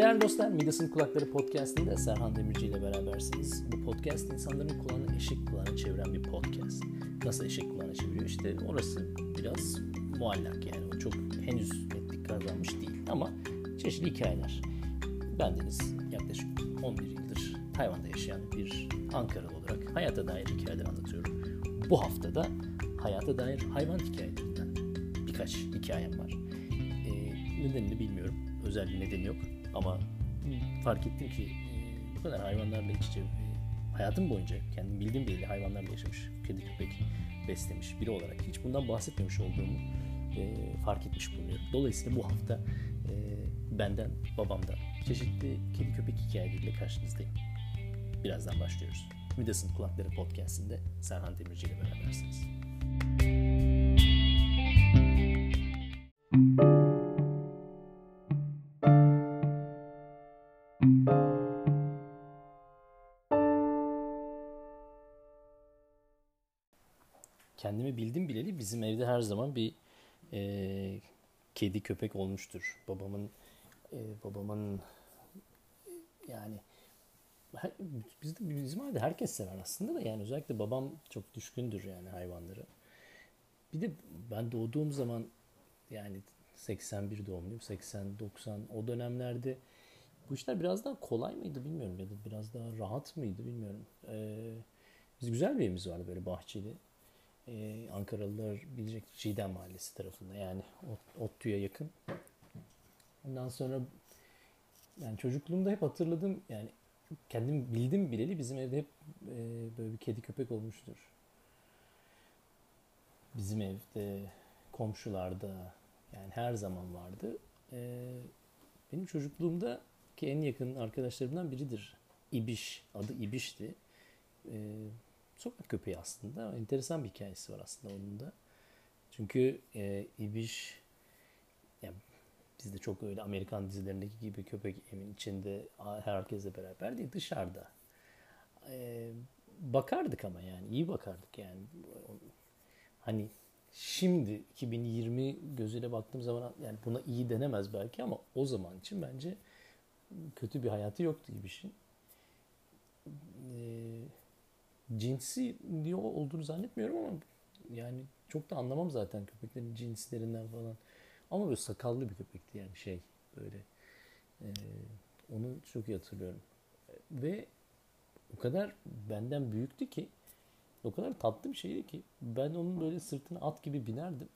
Değerli dostlar, Midas'ın Kulakları Podcast'inde Serhan Demirci ile berabersiniz. Bu podcast insanların kulağını eşek kulağına çeviren bir podcast. Nasıl eşek kulağına çeviriyor? İşte orası biraz muallak yani. O çok henüz netlik kazanmış değil ama çeşitli hikayeler. Bendeniz yaklaşık 11 yıldır hayvanda yaşayan bir Ankaralı olarak hayata dair hikayeler anlatıyorum. Bu haftada hayata dair hayvan hikayelerinden birkaç hikayem var. Ee, nedenini bilmiyorum. Özel bir nedeni yok. Ama fark ettim ki e, bu kadar hayvanlarla iç içe e, hayatım boyunca kendim bildiğim bileli hayvanlarla yaşamış, kedi köpek beslemiş biri olarak hiç bundan bahsetmemiş olduğumu e, fark etmiş bulunuyorum. Dolayısıyla bu hafta e, benden, babamdan çeşitli kedi köpek hikayeleriyle karşınızdayım. Birazdan başlıyoruz. Midas'ın Kulakları Podcast'inde Serhan Demirci ile berabersiniz. Kendimi bildim bileli bizim evde her zaman bir e, kedi köpek olmuştur. Babamın e, babamın yani her- bizde bizim ailede herkes sever aslında da yani özellikle babam çok düşkündür yani hayvanlara. Bir de ben doğduğum zaman yani 81 doğumluyum 80 90 o dönemlerde bu işler biraz daha kolay mıydı bilmiyorum ya da biraz daha rahat mıydı bilmiyorum. Ee, biz güzel bir evimiz vardı böyle bahçeli. Ee, Ankaralılar bilecek Çiğdem Mahallesi tarafında yani Ot- Ottu'ya yakın. Ondan sonra yani çocukluğumda hep hatırladım yani kendim bildim bileli bizim evde hep e, böyle bir kedi köpek olmuştur. Bizim evde, komşularda yani her zaman vardı. E, benim çocukluğumda ki en yakın arkadaşlarımdan biridir. İbiş, adı İbiş'ti. E, sokak köpeği aslında. Enteresan bir hikayesi var aslında onun da. Çünkü e, İbiş yani bizde çok öyle Amerikan dizilerindeki gibi köpek evin içinde herkesle beraber değil dışarıda. Ee, bakardık ama yani iyi bakardık yani. Hani şimdi 2020 gözüyle baktığım zaman yani buna iyi denemez belki ama o zaman için bence kötü bir hayatı yoktu gibi şey. Cinsi diye olduğunu zannetmiyorum ama yani çok da anlamam zaten köpeklerin cinslerinden falan. Ama böyle sakallı bir köpekti yani şey böyle. Ee, onu çok iyi hatırlıyorum. Ve o kadar benden büyüktü ki o kadar tatlı bir şeydi ki ben onun böyle sırtına at gibi binerdim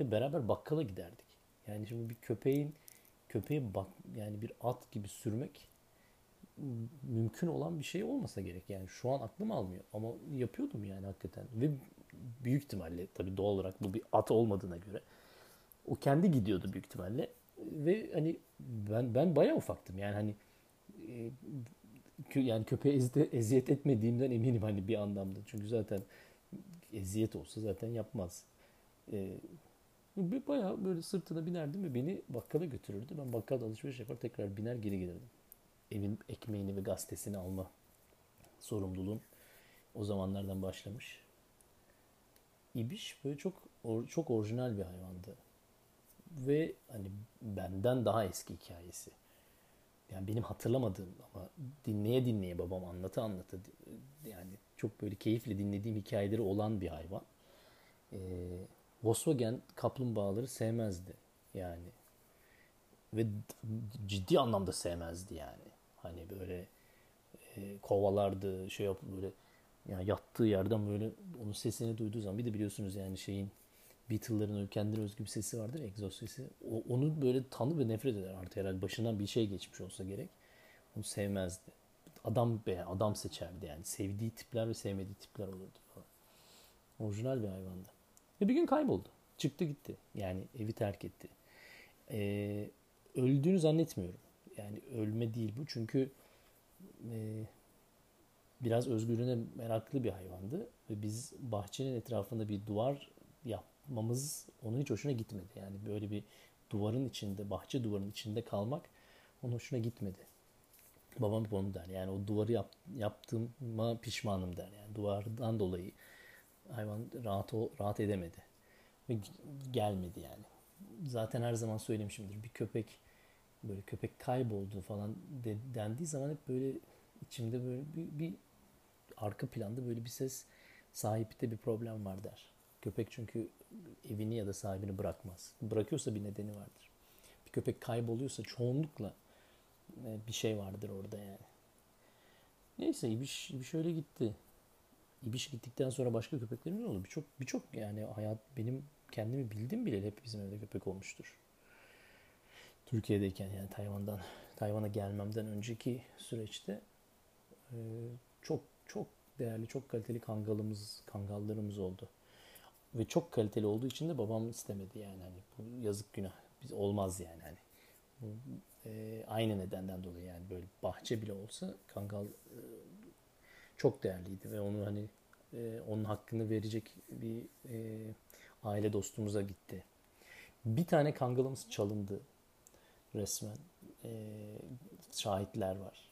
ve beraber bakkala giderdik. Yani şimdi bir köpeğin köpeğe bak yani bir at gibi sürmek mümkün olan bir şey olmasa gerek. Yani şu an aklım almıyor ama yapıyordum yani hakikaten ve büyük ihtimalle tabii doğal olarak bu bir at olmadığına göre o kendi gidiyordu büyük ihtimalle ve hani ben ben bayağı ufaktım yani hani e, yani köpeğe ezde, eziyet etmediğimden eminim hani bir anlamda çünkü zaten eziyet olsa zaten yapmaz. E, bayağı böyle sırtına binerdim ve beni bakkala götürürdü. Ben bakkalda alışveriş yapar tekrar biner geri gelirdim. Evin ekmeğini ve gazetesini alma sorumluluğum o zamanlardan başlamış. İbiş böyle çok çok orijinal bir hayvandı ve hani benden daha eski hikayesi. Yani benim hatırlamadığım ama dinleye dinleye babam anlatı anlatı yani çok böyle keyifle dinlediğim hikayeleri olan bir hayvan. Ee, Volkswagen kaplumbağaları sevmezdi yani. Ve ciddi anlamda sevmezdi yani. Hani böyle e, kovalardı şey yap böyle yani yattığı yerden böyle onun sesini duyduğu zaman bir de biliyorsunuz yani şeyin Beatles'ların kendine özgü bir sesi vardır egzoz sesi. O, onu böyle tanı ve nefret eder artık herhalde. Başından bir şey geçmiş olsa gerek. Onu sevmezdi. Adam be adam seçerdi yani. Sevdiği tipler ve sevmediği tipler olurdu falan. Orijinal bir hayvandı. Ve bir gün kayboldu. Çıktı gitti. Yani evi terk etti. Ee, öldüğünü zannetmiyorum. Yani ölme değil bu. Çünkü e, biraz özgürlüğüne meraklı bir hayvandı. Ve biz bahçenin etrafında bir duvar yapmamız onun hiç hoşuna gitmedi. Yani böyle bir duvarın içinde, bahçe duvarının içinde kalmak onun hoşuna gitmedi. Babam hep onu der. Yani o duvarı yap, yaptığıma pişmanım der. Yani duvardan dolayı hayvan rahat rahat edemedi. Ve gelmedi yani. Zaten her zaman söylemişimdir. Bir köpek böyle köpek kayboldu falan de, dendiği zaman hep böyle içimde böyle bir, bir arka planda böyle bir ses sahipte bir problem var der. Köpek çünkü evini ya da sahibini bırakmaz. Bırakıyorsa bir nedeni vardır. Bir köpek kayboluyorsa çoğunlukla e, bir şey vardır orada yani. Neyse İbiş, İbiş öyle gitti. İbiş gittikten sonra başka köpeklerimiz oldu. Birçok birçok yani hayat benim kendimi bildim bile hep bizim evde köpek olmuştur. Türkiye'deyken yani Tayvan'dan Tayvan'a gelmemden önceki süreçte e, çok çok değerli, çok kaliteli kangalımız, kangallarımız oldu. Ve çok kaliteli olduğu için de babam istemedi yani hani bu yazık günah. Biz olmaz yani hani. Bu, e, aynı nedenden dolayı yani böyle bahçe bile olsa kangal e, çok değerliydi ve onu hani e, onun hakkını verecek bir e, aile dostumuza gitti. Bir tane kangalımız çalındı resmen. E, şahitler var.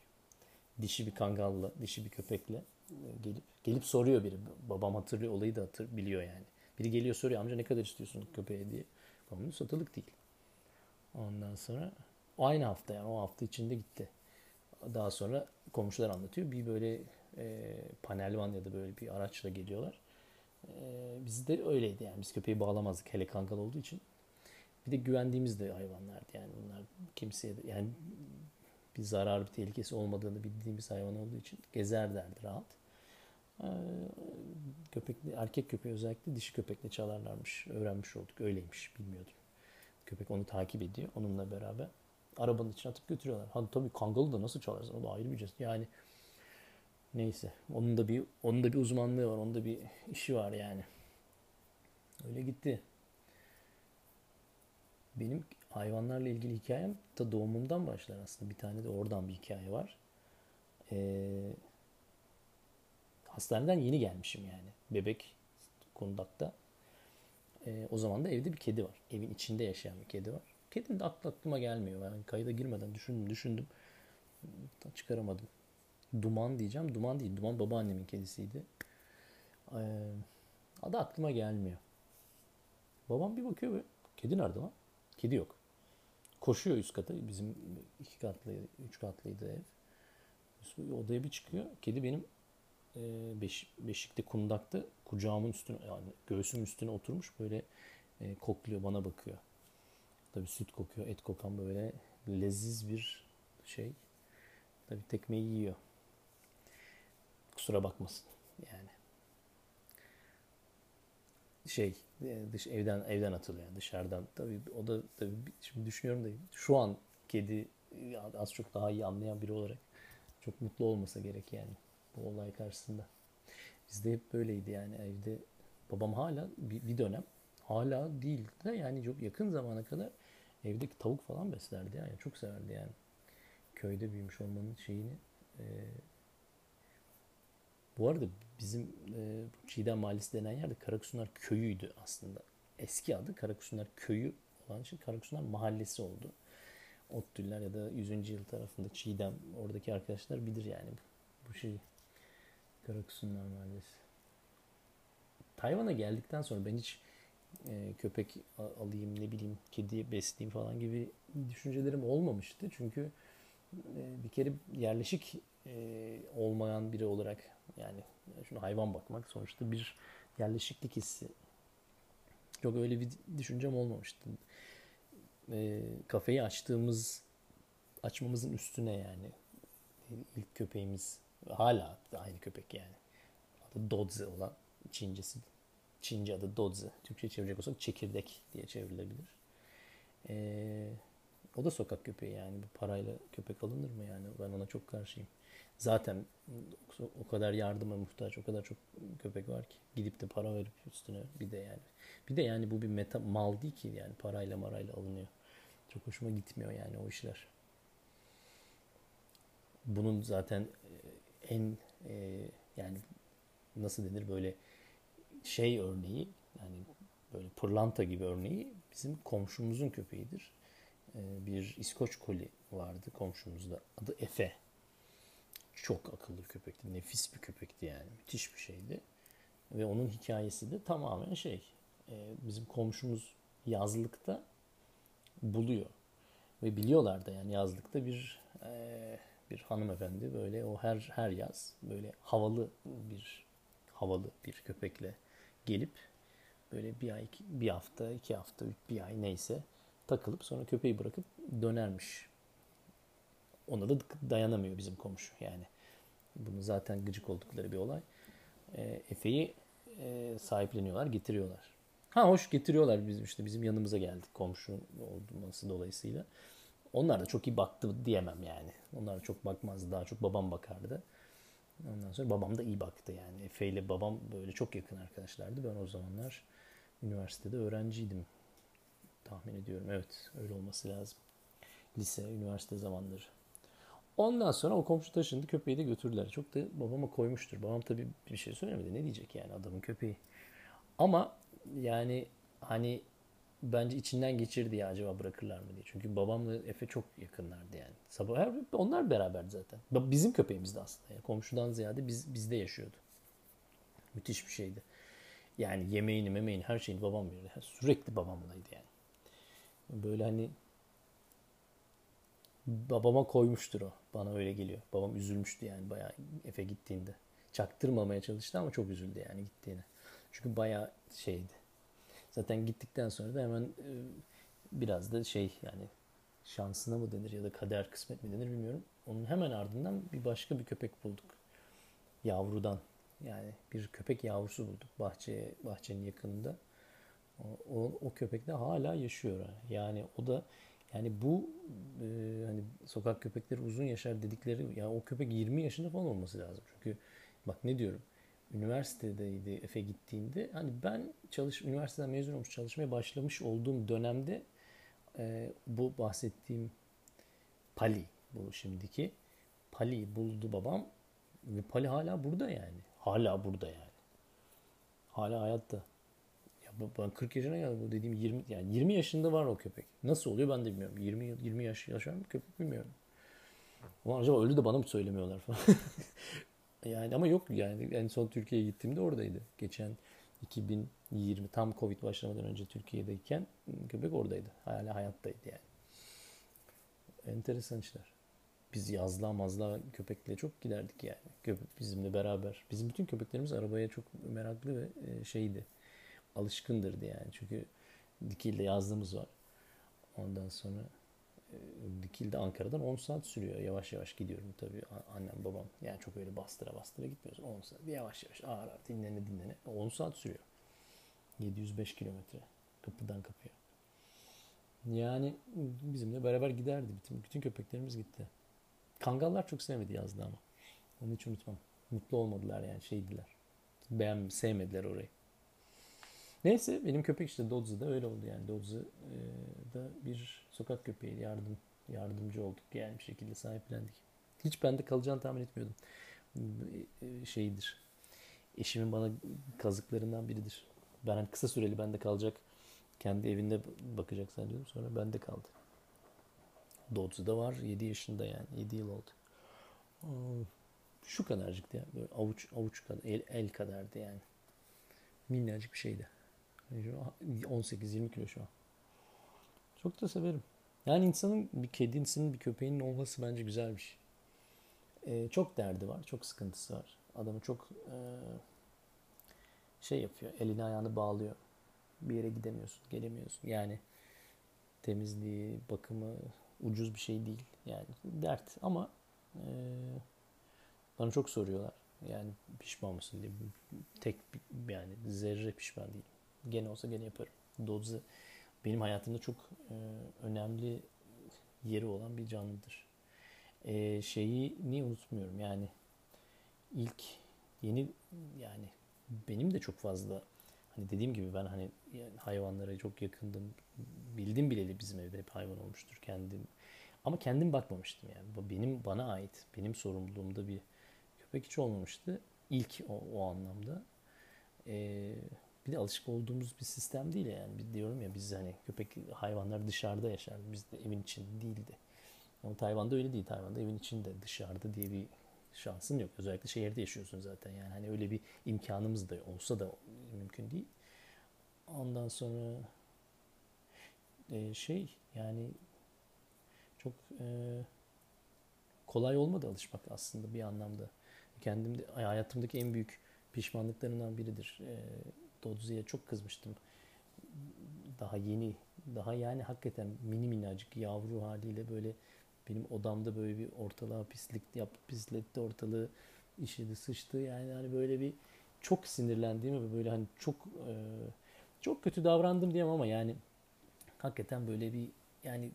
Dişi bir kangalla, dişi bir köpekle e, gelip gelip soruyor biri. Babam hatırlıyor, olayı da hatır biliyor yani. Biri geliyor soruyor amca ne kadar istiyorsun köpeğe diye. Babamın satılık değil. Ondan sonra aynı hafta yani o hafta içinde gitti. Daha sonra komşular anlatıyor. Bir böyle e, panelvan ya da böyle bir araçla geliyorlar. E, bizde öyleydi yani. Biz köpeği bağlamazdık hele kangal olduğu için. Bir de güvendiğimiz de hayvanlardı yani bunlar kimseye de yani bir zarar bir tehlikesi olmadığını bildiğimiz hayvan olduğu için gezerlerdi rahat. Ee, köpek, erkek köpeği özellikle dişi köpekle çalarlarmış. Öğrenmiş olduk. Öyleymiş. Bilmiyordum. Köpek onu takip ediyor. Onunla beraber arabanın içine atıp götürüyorlar. Hadi tabii kangalı da nasıl çalarsın? O da ayrı bir cins. Yani neyse. Onun da bir onun da bir uzmanlığı var. Onun da bir işi var yani. Öyle gitti. Benim hayvanlarla ilgili hikayem da doğumumdan başlar aslında. Bir tane de oradan bir hikaye var. Ee, hastaneden yeni gelmişim yani. Bebek kundakta. Ee, o zaman da evde bir kedi var. Evin içinde yaşayan bir kedi var. Kedinin de aklı aklıma gelmiyor. Yani kayıda girmeden düşündüm düşündüm. Çıkaramadım. Duman diyeceğim. Duman değil. Duman babaannemin kedisiydi. Ee, adı aklıma gelmiyor. Babam bir bakıyor ve kedi nerede lan? Kedi yok. Koşuyor üst kata. Bizim iki katlı, üç katlıydı ev. Odaya bir çıkıyor. Kedi benim e, beş, beşikte kundakta kucağımın üstüne yani göğsümün üstüne oturmuş böyle e, kokluyor bana bakıyor. Tabii süt kokuyor, et kokan böyle leziz bir şey. Tabii tekmeyi yiyor. Kusura bakmasın yani. Şey dış evden evden atılıyor yani dışarıdan. Tabii o da tabii şimdi düşünüyorum da şu an kedi az çok daha iyi anlayan biri olarak çok mutlu olmasa gerek yani bu olay karşısında. Bizde hep böyleydi yani evde babam hala bir, bir dönem hala değil de yani çok yakın zamana kadar evdeki tavuk falan beslerdi yani çok severdi yani. Köyde büyümüş olmanın şeyini e, bu arada bizim e, Çiğdem Mahallesi denen yerde Karakusunlar Köyü'ydü aslında. Eski adı Karakusunlar Köyü olan için Karakusunlar Mahallesi oldu. Ottüller ya da 100. yıl tarafında Çiğdem oradaki arkadaşlar bilir yani bu, bu şeyi. Karakusunlar Mahallesi. Tayvan'a geldikten sonra ben hiç e, köpek alayım ne bileyim kedi besleyeyim falan gibi düşüncelerim olmamıştı. Çünkü e, bir kere yerleşik e, olmayan biri olarak yani şunu hayvan bakmak sonuçta bir yerleşiklik hissi. Çok öyle bir düşüncem olmamıştı. E, kafeyi açtığımız açmamızın üstüne yani ilk köpeğimiz hala aynı köpek yani. Adı Dodze olan Çincesi. Çince adı Dodze. Türkçe çevirecek olsak çekirdek diye çevrilebilir. Ee, o da sokak köpeği yani. Bu parayla köpek alınır mı yani? Ben ona çok karşıyım. Zaten o kadar yardıma muhtaç, o kadar çok köpek var ki. Gidip de para verip üstüne bir de yani. Bir de yani bu bir meta mal değil ki yani parayla marayla alınıyor. Çok hoşuma gitmiyor yani o işler. Bunun zaten en e, yani nasıl denir böyle şey örneği yani böyle pırlanta gibi örneği bizim komşumuzun köpeğidir. E, bir İskoç koli vardı komşumuzda. Adı Efe. Çok akıllı bir köpekti. Nefis bir köpekti yani. Müthiş bir şeydi. Ve onun hikayesi de tamamen şey. E, bizim komşumuz yazlıkta buluyor. Ve biliyorlar da yani yazlıkta bir e, bir hanımefendi böyle o her her yaz böyle havalı bir havalı bir köpekle gelip böyle bir ay bir hafta iki hafta bir ay neyse takılıp sonra köpeği bırakıp dönermiş. Ona da dayanamıyor bizim komşu yani. Bunu zaten gıcık oldukları bir olay. E, Efe'yi e, sahipleniyorlar, getiriyorlar. Ha hoş getiriyorlar bizim işte bizim yanımıza geldi komşu olması dolayısıyla. Onlar da çok iyi baktı diyemem yani. Onlar da çok bakmazdı. Daha çok babam bakardı. Ondan sonra babam da iyi baktı yani. Efe ile babam böyle çok yakın arkadaşlardı. Ben o zamanlar üniversitede öğrenciydim. Tahmin ediyorum. Evet öyle olması lazım. Lise, üniversite zamanları. Ondan sonra o komşu taşındı. Köpeği de götürdüler. Çok da babama koymuştur. Babam tabii bir şey söylemedi. Ne diyecek yani adamın köpeği. Ama yani hani bence içinden geçirdi ya acaba bırakırlar mı diye. Çünkü babamla Efe çok yakınlardı yani. Sabah her onlar beraberdi zaten. Bizim köpeğimizdi aslında. Yani komşudan ziyade biz bizde yaşıyordu. Müthiş bir şeydi. Yani yemeğini, memeğini, her şeyini babam verirdi. Sürekli babamlaydı yani. Böyle hani babama koymuştur o. Bana öyle geliyor. Babam üzülmüştü yani bayağı Efe gittiğinde. Çaktırmamaya çalıştı ama çok üzüldü yani gittiğine. Çünkü bayağı şeydi Zaten gittikten sonra da hemen e, biraz da şey yani şansına mı denir ya da kader kısmet mi denir bilmiyorum. Onun hemen ardından bir başka bir köpek bulduk. Yavrudan. Yani bir köpek yavrusu bulduk bahçe bahçenin yakınında. O, o, o köpek de hala yaşıyor. Yani o da yani bu e, hani sokak köpekleri uzun yaşar dedikleri ya yani o köpek 20 yaşında falan olması lazım. Çünkü bak ne diyorum üniversitedeydi Efe gittiğinde hani ben çalış üniversiteden mezun olmuş çalışmaya başlamış olduğum dönemde e, bu bahsettiğim Pali bu şimdiki Pali buldu babam ve Pali hala burada yani. Hala burada yani. Hala hayatta. Ben 40 yaşına geldim bu dediğim 20 yani 20 yaşında var o köpek. Nasıl oluyor ben de bilmiyorum. 20 20 yaş yaşayan bir köpek bilmiyorum. Ama acaba öldü de bana mı söylemiyorlar falan. Yani ama yok yani en son Türkiye'ye gittiğimde oradaydı. Geçen 2020 tam Covid başlamadan önce Türkiye'deyken köpek oradaydı. Hala hayattaydı yani. Enteresan işler. Biz yazlığa mazlığa köpekle çok giderdik yani. Köpek bizimle beraber. Bizim bütün köpeklerimiz arabaya çok meraklı ve e, şeydi. Alışkındırdı yani. Çünkü Dikil'de yazlığımız var. Ondan sonra e, Dikil'de Ankara'dan 10 saat sürüyor. Yavaş yavaş gidiyorum tabii annem babam. Yani çok öyle bastıra bastıra gitmiyoruz. 10 saat yavaş yavaş ağır ağır dinlene dinlene. 10 saat sürüyor. 705 kilometre kapıdan kapıya. Yani bizimle beraber giderdi. Bütün, bütün köpeklerimiz gitti. Kangallar çok sevmedi yazdı ama. Onu hiç unutmam. Mutlu olmadılar yani şeydiler. Beğen, sevmediler orayı. Neyse benim köpek işte Dodzu da öyle oldu yani. Dodzu e, da bir sokak köpeği yardım yardımcı olduk yani bir şekilde sahiplendik. Hiç bende kalacağını tahmin etmiyordum. E, şeydir. Eşimin bana kazıklarından biridir. Ben hani kısa süreli bende kalacak. Kendi evinde bakacak sanıyordum. Sonra bende kaldı. Dodzu da var. 7 yaşında yani. 7 yıl oldu. Şu kadarcıktı ya. Böyle avuç avuç kadar, el, el kadardı yani. Minnacık bir şeydi. 18-20 kilo şu an. Çok da severim. Yani insanın bir kedisinin bir köpeğinin olması bence güzelmiş. Ee, çok derdi var, çok sıkıntısı var. Adamı çok e, şey yapıyor, elini ayağını bağlıyor. Bir yere gidemiyorsun, gelemiyorsun. Yani temizliği, bakımı ucuz bir şey değil. Yani dert ama e, bana çok soruyorlar. Yani pişman mısın diye. Tek yani zerre pişman değilim. Gene olsa gene yaparım. Dodze benim hayatımda çok e, önemli yeri olan bir canlıdır. E, şeyi niye unutmuyorum yani ilk yeni yani benim de çok fazla hani dediğim gibi ben hani yani hayvanlara çok yakındım. Bildim bileli bizim evde hep hayvan olmuştur kendim. Ama kendim bakmamıştım yani. Bu benim bana ait, benim sorumluluğumda bir köpek hiç olmamıştı. İlk o, o anlamda. Ee, bir de alışık olduğumuz bir sistem değil yani. Bir diyorum ya biz hani köpek hayvanlar dışarıda yaşar. Biz de evin içinde değildi. Ama Tayvan'da öyle değil. Tayvan'da evin içinde dışarıda diye bir şansın yok. Özellikle şehirde yaşıyorsun zaten. Yani hani öyle bir imkanımız da olsa da mümkün değil. Ondan sonra e, şey yani Çok e, kolay olmadı alışmak aslında bir anlamda. Kendimde hayatımdaki en büyük pişmanlıklarından biridir. E, Dodzi'ye çok kızmıştım. Daha yeni, daha yani hakikaten mini minnacık yavru haliyle böyle benim odamda böyle bir ortalığa pislik yaptı, pisletti ortalığı işedi sıçtı yani hani böyle bir çok sinirlendiğim ve böyle hani çok e, çok kötü davrandım diyemem ama yani hakikaten böyle bir yani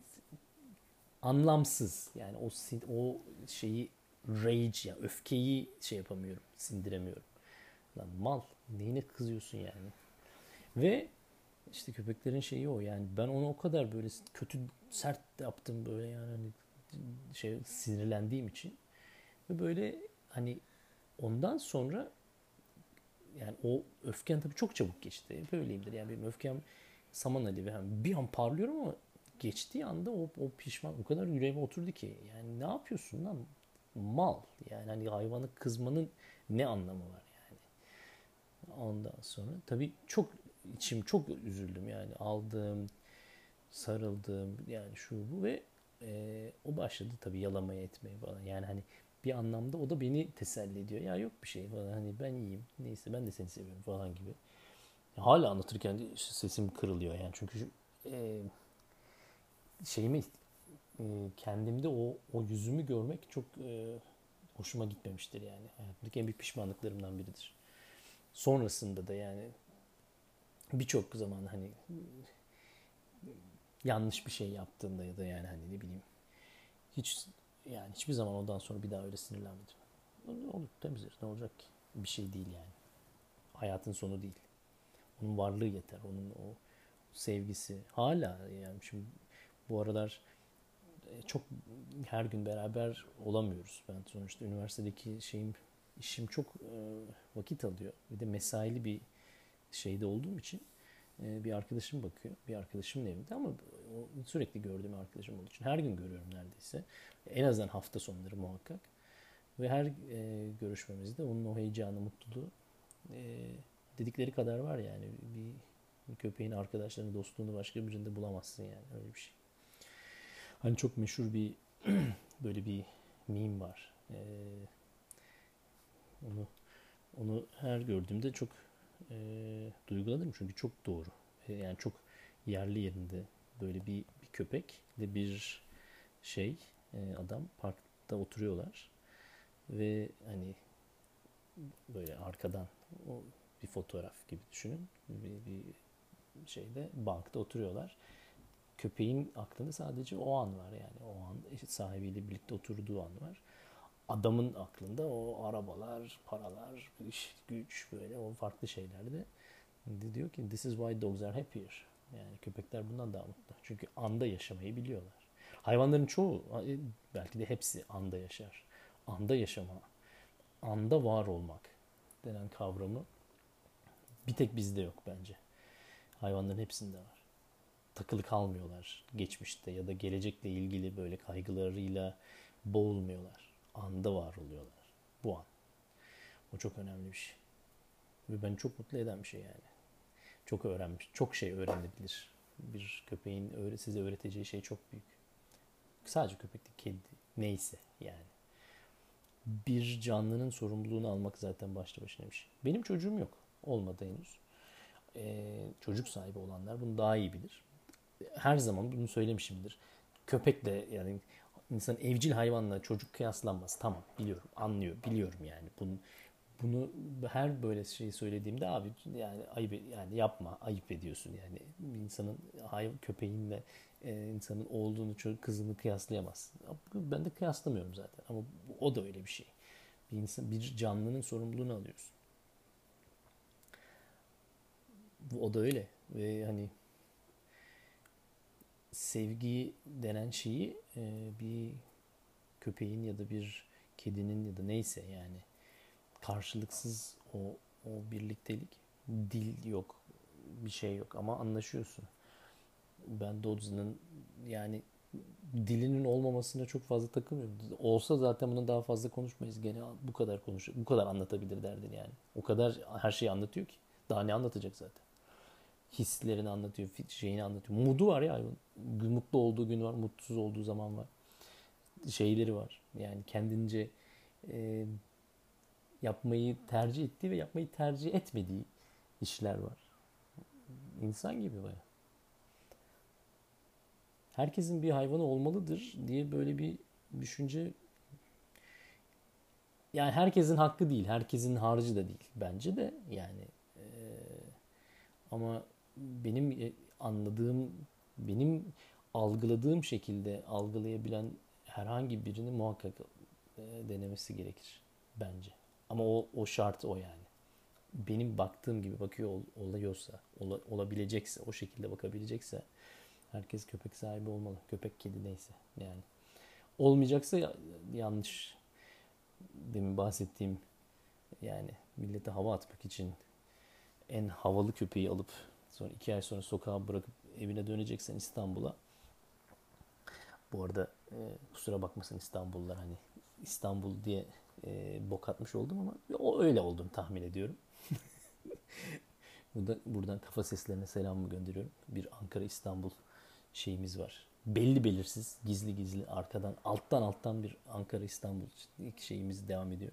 anlamsız yani o o şeyi rage ya öfkeyi şey yapamıyorum sindiremiyorum. Lan mal neyine kızıyorsun yani. Ve işte köpeklerin şeyi o yani ben onu o kadar böyle kötü sert yaptım böyle yani hani şey sinirlendiğim için ve böyle hani ondan sonra yani o öfken tabii çok çabuk geçti. Böyleyimdir. Yani benim öfkem saman alevi. Yani bir an parlıyorum ama geçtiği anda o, o pişman o kadar yüreğime oturdu ki. Yani ne yapıyorsun lan? Mal. Yani hani hayvanı kızmanın ne anlamı var. Ondan sonra tabii çok içim çok üzüldüm yani aldım sarıldım yani şu bu ve e, o başladı tabii yalamaya etmeye falan. Yani hani bir anlamda o da beni teselli ediyor. Ya yok bir şey falan hani ben iyiyim neyse ben de seni seviyorum falan gibi. Hala anlatırken sesim kırılıyor yani çünkü e, şeyimi e, kendimde o o yüzümü görmek çok e, hoşuma gitmemiştir yani. Hayatımdaki en büyük pişmanlıklarımdan biridir. Sonrasında da yani birçok zaman hani yanlış bir şey yaptığımda ya da yani hani ne bileyim hiç yani hiçbir zaman ondan sonra bir daha öyle sinirlenmedim. Olur temizler ne olacak ki? Bir şey değil yani. Hayatın sonu değil. Onun varlığı yeter. Onun o sevgisi. Hala yani şimdi bu aralar e, çok her gün beraber olamıyoruz. Ben sonuçta üniversitedeki şeyim işim çok e, vakit alıyor. Bir de mesaili bir şeyde olduğum için e, bir arkadaşım bakıyor. Bir arkadaşımın evinde ama sürekli gördüğüm arkadaşım olduğu için her gün görüyorum neredeyse. En azından hafta sonları muhakkak. Ve her e, görüşmemizde onun o heyecanı, mutluluğu e, dedikleri kadar var yani. Bir, bir köpeğin arkadaşlarını, dostluğunu başka birinde bulamazsın yani öyle bir şey. Hani çok meşhur bir böyle bir meme var. E, onu onu her gördüğümde çok e, duygulanırım çünkü çok doğru. E, yani çok yerli yerinde böyle bir, bir köpek ve bir şey e, adam parkta oturuyorlar ve hani böyle arkadan o bir fotoğraf gibi düşünün bir, bir şeyde bankta oturuyorlar köpeğin aklında sadece o an var yani o an sahibiyle birlikte oturduğu an var adamın aklında o arabalar paralar iş güç böyle o farklı şeylerde diyor ki this is why dogs are happier yani köpekler bundan daha mutlu. Çünkü anda yaşamayı biliyorlar. Hayvanların çoğu e, belki de hepsi anda yaşar. Anda yaşama, anda var olmak denen kavramı bir tek bizde yok bence. Hayvanların hepsinde var. Takılı kalmıyorlar geçmişte ya da gelecekle ilgili böyle kaygılarıyla boğulmuyorlar. Anda var oluyorlar. Bu an. O çok önemli bir şey. Ve beni çok mutlu eden bir şey yani çok öğrenmiş. Çok şey öğrenebilir. Bir köpeğin size öğreteceği şey çok büyük. Sadece köpek değil, kedi neyse yani. Bir canlının sorumluluğunu almak zaten başlı başına bir şey. Benim çocuğum yok. Olmadı henüz. Ee, çocuk sahibi olanlar bunu daha iyi bilir. Her zaman bunu söylemişimdir. Köpekle yani insan evcil hayvanla çocuk kıyaslanmaz. Tamam biliyorum, anlıyor, biliyorum yani. Bunun bunu her böyle şey söylediğimde abi yani ayıp yani yapma ayıp ediyorsun yani insanın hayvan köpeğinle e, insanın olduğunu çocuk kızını kıyaslayamaz. Ben de kıyaslamıyorum zaten ama o da öyle bir şey. Bir insan bir canlının sorumluluğunu alıyorsun. O da öyle ve hani sevgi denen şeyi e, bir köpeğin ya da bir kedinin ya da neyse yani karşılıksız o, o birliktelik. Dil yok, bir şey yok ama anlaşıyorsun. Ben Dodds'ın yani dilinin olmamasına çok fazla takılmıyorum. Olsa zaten bunu daha fazla konuşmayız. Gene bu kadar konuş, bu kadar anlatabilir derdin yani. O kadar her şeyi anlatıyor ki. Daha ne anlatacak zaten? Hislerini anlatıyor, şeyini anlatıyor. Mudu var ya. Mutlu olduğu gün var, mutsuz olduğu zaman var. şeyleri var. Yani kendince e, yapmayı tercih ettiği ve yapmayı tercih etmediği işler var. İnsan gibi baya. Herkesin bir hayvanı olmalıdır diye böyle bir düşünce yani herkesin hakkı değil, herkesin harcı da değil bence de yani e, ama benim e, anladığım, benim algıladığım şekilde algılayabilen herhangi birini muhakkak e, denemesi gerekir bence. Ama o, o şart o yani. Benim baktığım gibi bakıyor ol, oluyorsa, ola, olabilecekse, o şekilde bakabilecekse herkes köpek sahibi olmalı. Köpek, kedi neyse yani. Olmayacaksa yanlış. Demin bahsettiğim yani millete hava atmak için en havalı köpeği alıp sonra iki ay sonra sokağa bırakıp evine döneceksen İstanbul'a bu arada e, kusura bakmasın İstanbullular hani İstanbul diye e, bok atmış oldum ama o öyle oldum tahmin ediyorum. Burada, buradan kafa seslerine selamımı gönderiyorum. Bir Ankara İstanbul şeyimiz var. Belli belirsiz, gizli gizli arkadan, alttan alttan bir Ankara İstanbul şeyimiz devam ediyor.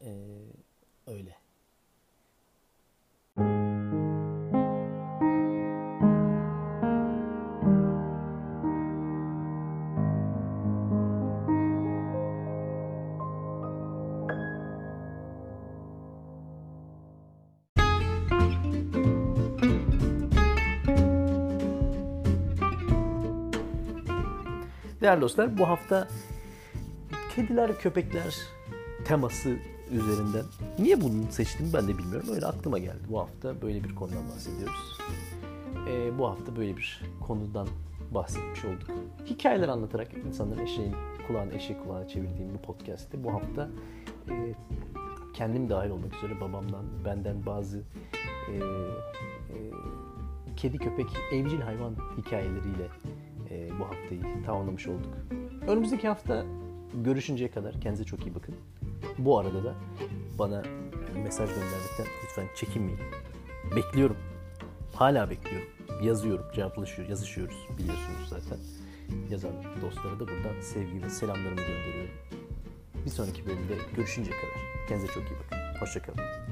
Ee, öyle. Değerli dostlar bu hafta kediler, köpekler teması üzerinden. Niye bunu seçtim ben de bilmiyorum. Öyle aklıma geldi. Bu hafta böyle bir konudan bahsediyoruz. Ee, bu hafta böyle bir konudan bahsetmiş olduk. Hikayeler anlatarak insanların eşeğin kulağını eşek kulağına çevirdiğim bu podcast'te bu hafta e, kendim dahil olmak üzere babamdan, benden bazı e, e, kedi köpek evcil hayvan hikayeleriyle e, bu haftayı tamamlamış olduk. Önümüzdeki hafta görüşünceye kadar kendinize çok iyi bakın. Bu arada da bana mesaj göndermekten lütfen çekinmeyin. Bekliyorum. Hala bekliyorum. Yazıyorum, cevaplaşıyor, yazışıyoruz biliyorsunuz zaten. Yazan dostlara da buradan sevgi ve selamlarımı gönderiyorum. Bir sonraki bölümde görüşünceye kadar kendinize çok iyi bakın. Hoşçakalın.